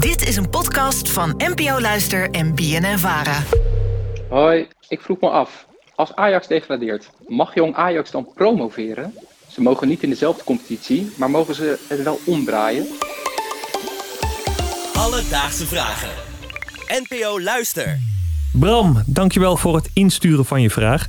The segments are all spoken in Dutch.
Dit is een podcast van NPO Luister en BNN Vara. Hoi, ik vroeg me af. Als Ajax degradeert, mag jong Ajax dan promoveren? Ze mogen niet in dezelfde competitie, maar mogen ze het wel omdraaien? Alledaagse vragen. NPO Luister. Bram, dankjewel voor het insturen van je vraag.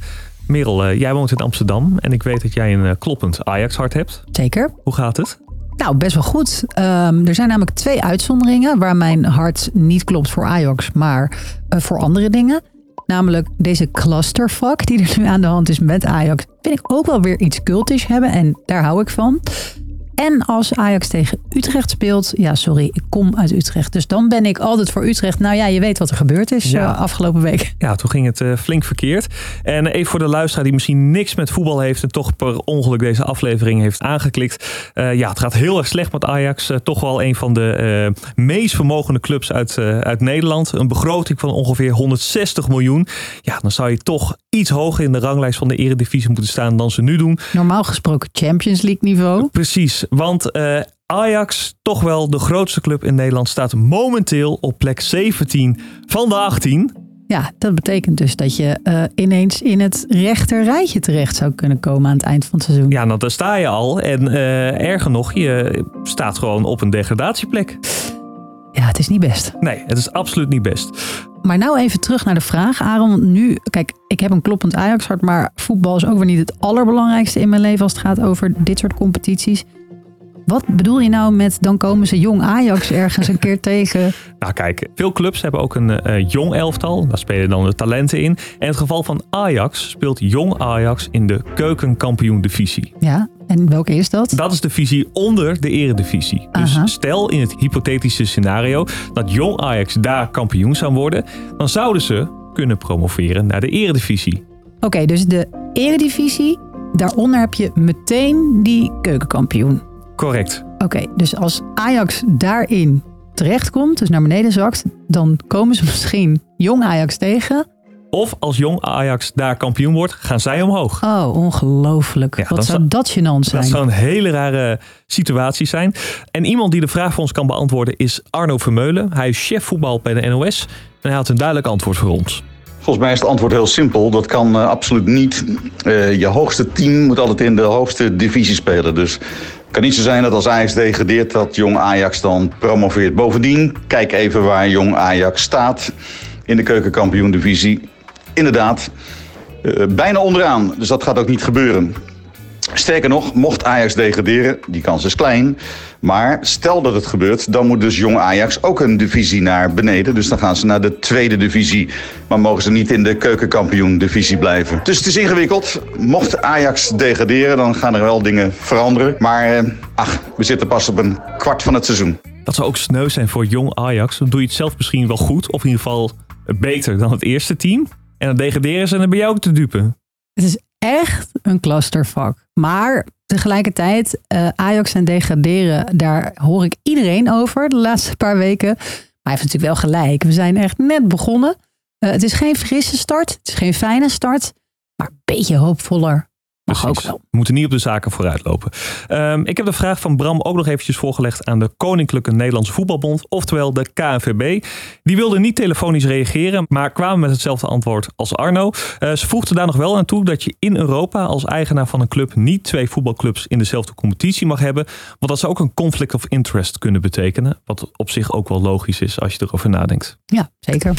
Merel, eh, jij woont in Amsterdam en ik weet dat jij een eh, kloppend Ajax-hart hebt. Zeker. Hoe gaat het? Nou, best wel goed. Ehm, er zijn namelijk twee uitzonderingen waar mijn hart niet klopt voor Ajax, maar eh, voor andere dingen. Namelijk deze clusterfuck die er nu aan de hand is met Ajax. Vind ik ook wel weer iets cultisch hebben en daar hou ik van. En als Ajax tegen Utrecht speelt, ja sorry, ik kom uit Utrecht. Dus dan ben ik altijd voor Utrecht. Nou ja, je weet wat er gebeurd is Ja. eh, afgelopen week. Ja, toen ging het eh, flink verkeerd. En even voor de luisteraar die misschien niks met voetbal heeft... en toch per ongeluk deze aflevering heeft aangeklikt. Eh, ja, het gaat heel erg slecht met Ajax. Toch wel een van de meest vermogende clubs uit, uit Nederland. Een begroting van ongeveer 160 miljoen. Ja, dan zou je toch iets hoger in de ranglijst van de eredivisie moeten staan... dan ze nu doen. Normaal gesproken Champions League niveau. Precies, want eh, Ajax, toch wel de grootste club in Nederland, staat momenteel op plek 17 van de 18. Ja, dat betekent dus dat je eh, ineens in het rechter rijtje terecht zou kunnen komen aan het eind van het seizoen. Ja, nou, daar sta je al. En eh, erger nog, je staat gewoon op een degradatieplek. Ja, het is niet best. Nee, het is absoluut niet best. Maar nou even terug naar de vraag, Aaron. Nu, kijk, ik heb een kloppend Ajax-hart, maar voetbal is ook weer niet het allerbelangrijkste in mijn leven als het gaat over dit soort competities. Wat bedoel je nou met dan komen ze jong Ajax ergens een keer tegen? Nou kijk, veel clubs hebben ook een eh, jong elftal. Daar spelen dan de talenten in. En in het geval van Ajax speelt jong Ajax in de keukenkampioen-divisie. Ja, en welke is dat? Dat is de visie onder de eredivisie. Dus Aha. stel in het hypothetische scenario dat jong Ajax daar kampioen zou worden, dan zouden ze kunnen promoveren naar de eredivisie. Oké, dus de eredivisie, daaronder heb je meteen die keukenkampioen. Correct. Oké, dus als Ajax daarin terechtkomt, dus naar beneden zakt, dan komen ze misschien jong Ajax tegen. Of als jong Ajax daar kampioen wordt, gaan zij omhoog. Oh, ongelooflijk. Ja, Wat zou dat gênant zijn? Dat zou een hele rare situatie zijn. En iemand die de vraag voor ons kan beantwoorden is Arno Vermeulen. Hij is chef voetbal bij de NOS. En hij had een duidelijk antwoord voor ons. Volgens mij is het antwoord heel simpel. Dat kan eh, absoluut niet. Eh, je hoogste team moet altijd in de hoogste divisie spelen. Dus kan niet zo zijn dat als Ajax degradeert dat jong Ajax dan promoveert. Bovendien, kijk even waar jong Ajax staat in de keukenkampioen-divisie. Inderdaad, eh, bijna onderaan. Dus dat gaat ook niet gebeuren. Sterker nog, mocht Ajax degraderen, die kans is klein. Maar stel dat het gebeurt, dan moet dus jong Ajax ook een divisie naar beneden. Dus dan gaan ze naar de tweede divisie. Maar mogen ze niet in de keukenkampioen-divisie blijven. Dus het is ingewikkeld. Mocht Ajax degraderen, dan gaan er wel dingen veranderen. Maar eh, ach, we zitten pas op een kwart van het seizoen. Dat zou ook sneu zijn voor jong Ajax. Dan doe je het zelf misschien wel goed. Of in ieder geval beter dan het eerste team. En dan degraderen ze en dan ben jij ook te dupe. Het is echt een clusterfuck. Maar tegelijkertijd, eh, Ajax en degraderen, daar hoor ik iedereen over de laatste paar weken. Maar hij heeft natuurlijk wel gelijk. We zijn echt net begonnen. Eh, het is geen frisse start. Het is geen fijne start. Maar een beetje hoopvoller. Mag ook Precies. wel. We moeten niet op de zaken vooruitlopen. Ehm, ik heb de vraag van Bram ook nog eventjes voorgelegd aan de Koninklijke Nederlandse Voetbalbond, oftewel de KNVB. Die wilde niet telefonisch reageren, maar kwamen met hetzelfde antwoord als Arno. Eh, ze voegde daar nog wel aan toe dat je in Europa als eigenaar van een club niet twee voetbalclubs in dezelfde competitie mag hebben. Want dat zou ook een conflict of interest kunnen betekenen. Wat op zich ook wel logisch is als je erover nadenkt. Ja, zeker.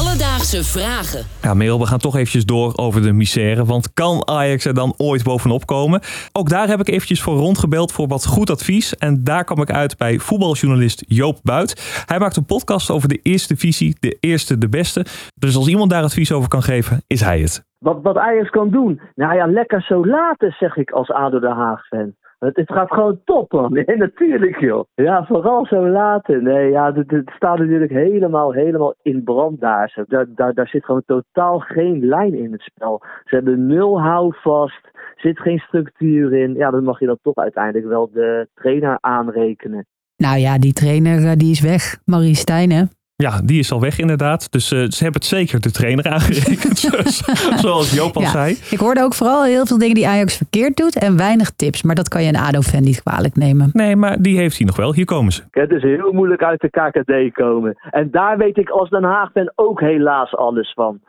Alledaagse vragen. Ja, Merel, we gaan toch eventjes door over de misère. Want kan Ajax er dan ooit bovenop komen? Ook daar heb ik eventjes voor rondgebeld voor wat goed advies. En daar kwam ik uit bij voetbaljournalist Joop Buit. Hij maakt een podcast over de eerste divisie, de eerste, de beste. Dus als iemand daar advies over kan geven, is hij het. Wat, wat Ajax kan doen? Nou ja, lekker zo laten, zeg ik als ADO Den Haag-fan. Het, gaat gewoon top, man. Natuurlijk, joh. Ja, vooral zo laten. Nee, ja, het, staat natuurlijk helemaal, helemaal in brand daar. Daar, daar. daar zit gewoon totaal geen lijn in het spel. Ze hebben nul houvast, zit geen structuur in. Ja, dan mag je dan toch uiteindelijk wel de trainer aanrekenen. Nou ja, die trainer eh, die is weg. Marie Stijn, hè? Ja, die is al weg inderdaad. Dus eh, ze hebben het zeker de trainer aangerekend. Dus, zoals Joop al Ja, zei. Ik hoorde ook vooral heel veel dingen die Ajax verkeerd doet en weinig tips. Maar dat kan je een ADO-fan niet kwalijk nemen. Nee, maar die heeft hij nog wel. Hier komen ze. Het is heel moeilijk uit de KKD komen. En daar weet ik als Den Haag ben ook helaas alles van.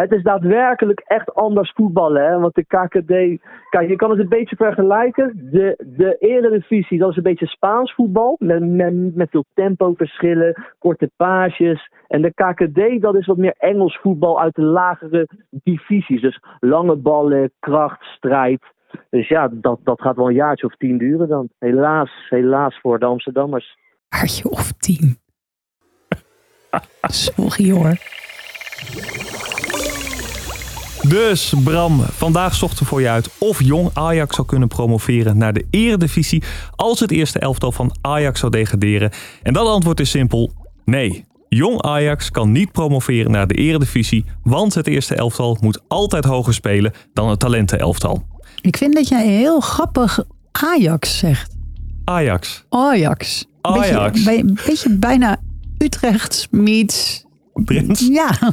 Het is daadwerkelijk echt anders voetballen. Hè? Want de KKD. Kijk, je kan het een beetje vergelijken. De, de Eredivisie, dat is een beetje Spaans voetbal. Met, met, met veel tempoverschillen, korte paasjes. En de KKD, dat is wat meer Engels voetbal uit de lagere divisies. Dus lange ballen, kracht, strijd. Dus ja, dat, dat gaat wel een jaartje of tien duren dan. Helaas, helaas voor de Amsterdammers. Jaartje of tien. Sorry hoor. Dus Bram, vandaag zochten we voor je uit of Jong Ajax zou kunnen promoveren naar de eredivisie als het eerste elftal van Ajax zou degraderen. En dat antwoord is simpel, nee. Jong Ajax kan niet promoveren naar de eredivisie, want het eerste elftal moet altijd hoger spelen dan het talentenelftal. Ik vind dat jij heel grappig Ajax zegt. Ajax. Ajax. Ajax. Beetje, bij- een beetje bijna Utrecht meets... Prins. Ja.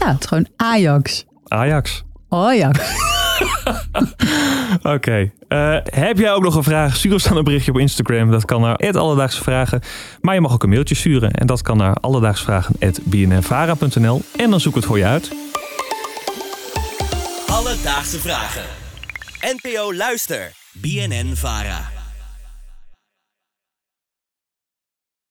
ja, het is gewoon Ajax. Ajax. Ajax. Oké. Eh, heb jij ook nog een vraag? Stuur ons dan een berichtje op Instagram. Dat kan naar Alledaagse Vragen. Maar je mag ook een mailtje sturen. En dat kan naar alledaagsvragen.bnnvara.nl. En dan zoek ik het voor je uit. Alledaagse vragen. NPO Luister. BNN Vara.